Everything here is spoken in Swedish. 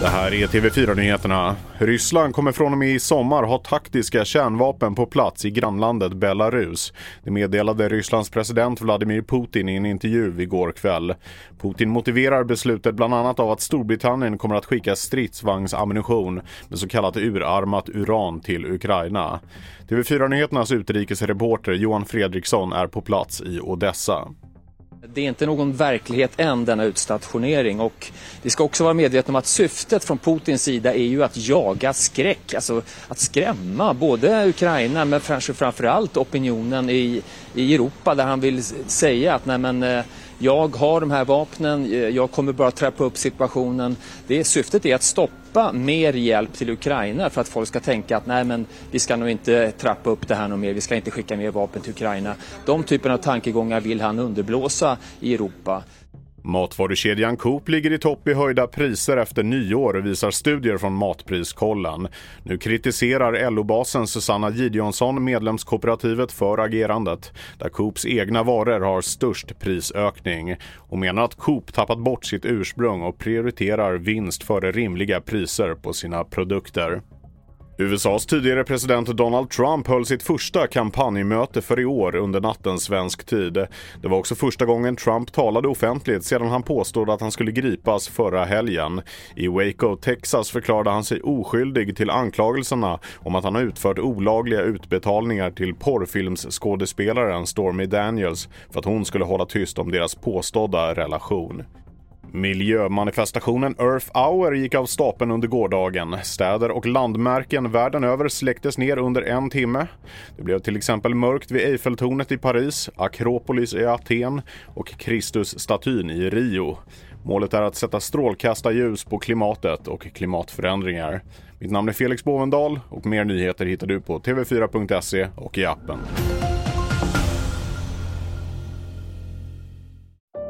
Det här är TV4-nyheterna. Ryssland kommer från och med i sommar ha taktiska kärnvapen på plats i grannlandet Belarus. Det meddelade Rysslands president Vladimir Putin i en intervju igår kväll. Putin motiverar beslutet bland annat av att Storbritannien kommer att skicka stridsvagnsammunition med så kallat urarmat uran till Ukraina. TV4-nyheternas utrikesreporter Johan Fredriksson är på plats i Odessa. Det är inte någon verklighet än denna utstationering. Och vi ska också vara medvetna om att syftet från Putins sida är ju att jaga skräck, alltså att skrämma både Ukraina men framförallt opinionen i, i Europa där han vill säga att nej men eh, jag har de här vapnen, eh, jag kommer bara trappa upp situationen. Det syftet är att stoppa mer hjälp till Ukraina för att folk ska tänka att nej men vi ska nog inte trappa upp det här något mer, vi ska inte skicka mer vapen till Ukraina. De typerna av tankegångar vill han underblåsa i Europa. Matvarukedjan Coop ligger i topp i höjda priser efter nyår visar studier från Matpriskollen. Nu kritiserar LO-basen Susanna Gideonsson medlemskooperativet för agerandet där Coops egna varor har störst prisökning och menar att Coop tappat bort sitt ursprung och prioriterar vinst före rimliga priser på sina produkter. USAs tidigare president Donald Trump höll sitt första kampanjmöte för i år under natten svensk tid. Det var också första gången Trump talade offentligt sedan han påstod att han skulle gripas förra helgen. I Waco, Texas förklarade han sig oskyldig till anklagelserna om att han har utfört olagliga utbetalningar till porrfilmsskådespelaren Stormy Daniels för att hon skulle hålla tyst om deras påstådda relation. Miljömanifestationen Earth Hour gick av stapeln under gårdagen. Städer och landmärken världen över släcktes ner under en timme. Det blev till exempel mörkt vid Eiffeltornet i Paris, Akropolis i Aten och Kristusstatyn i Rio. Målet är att sätta strålkastarljus på klimatet och klimatförändringar. Mitt namn är Felix Bovendal och mer nyheter hittar du på tv4.se och i appen.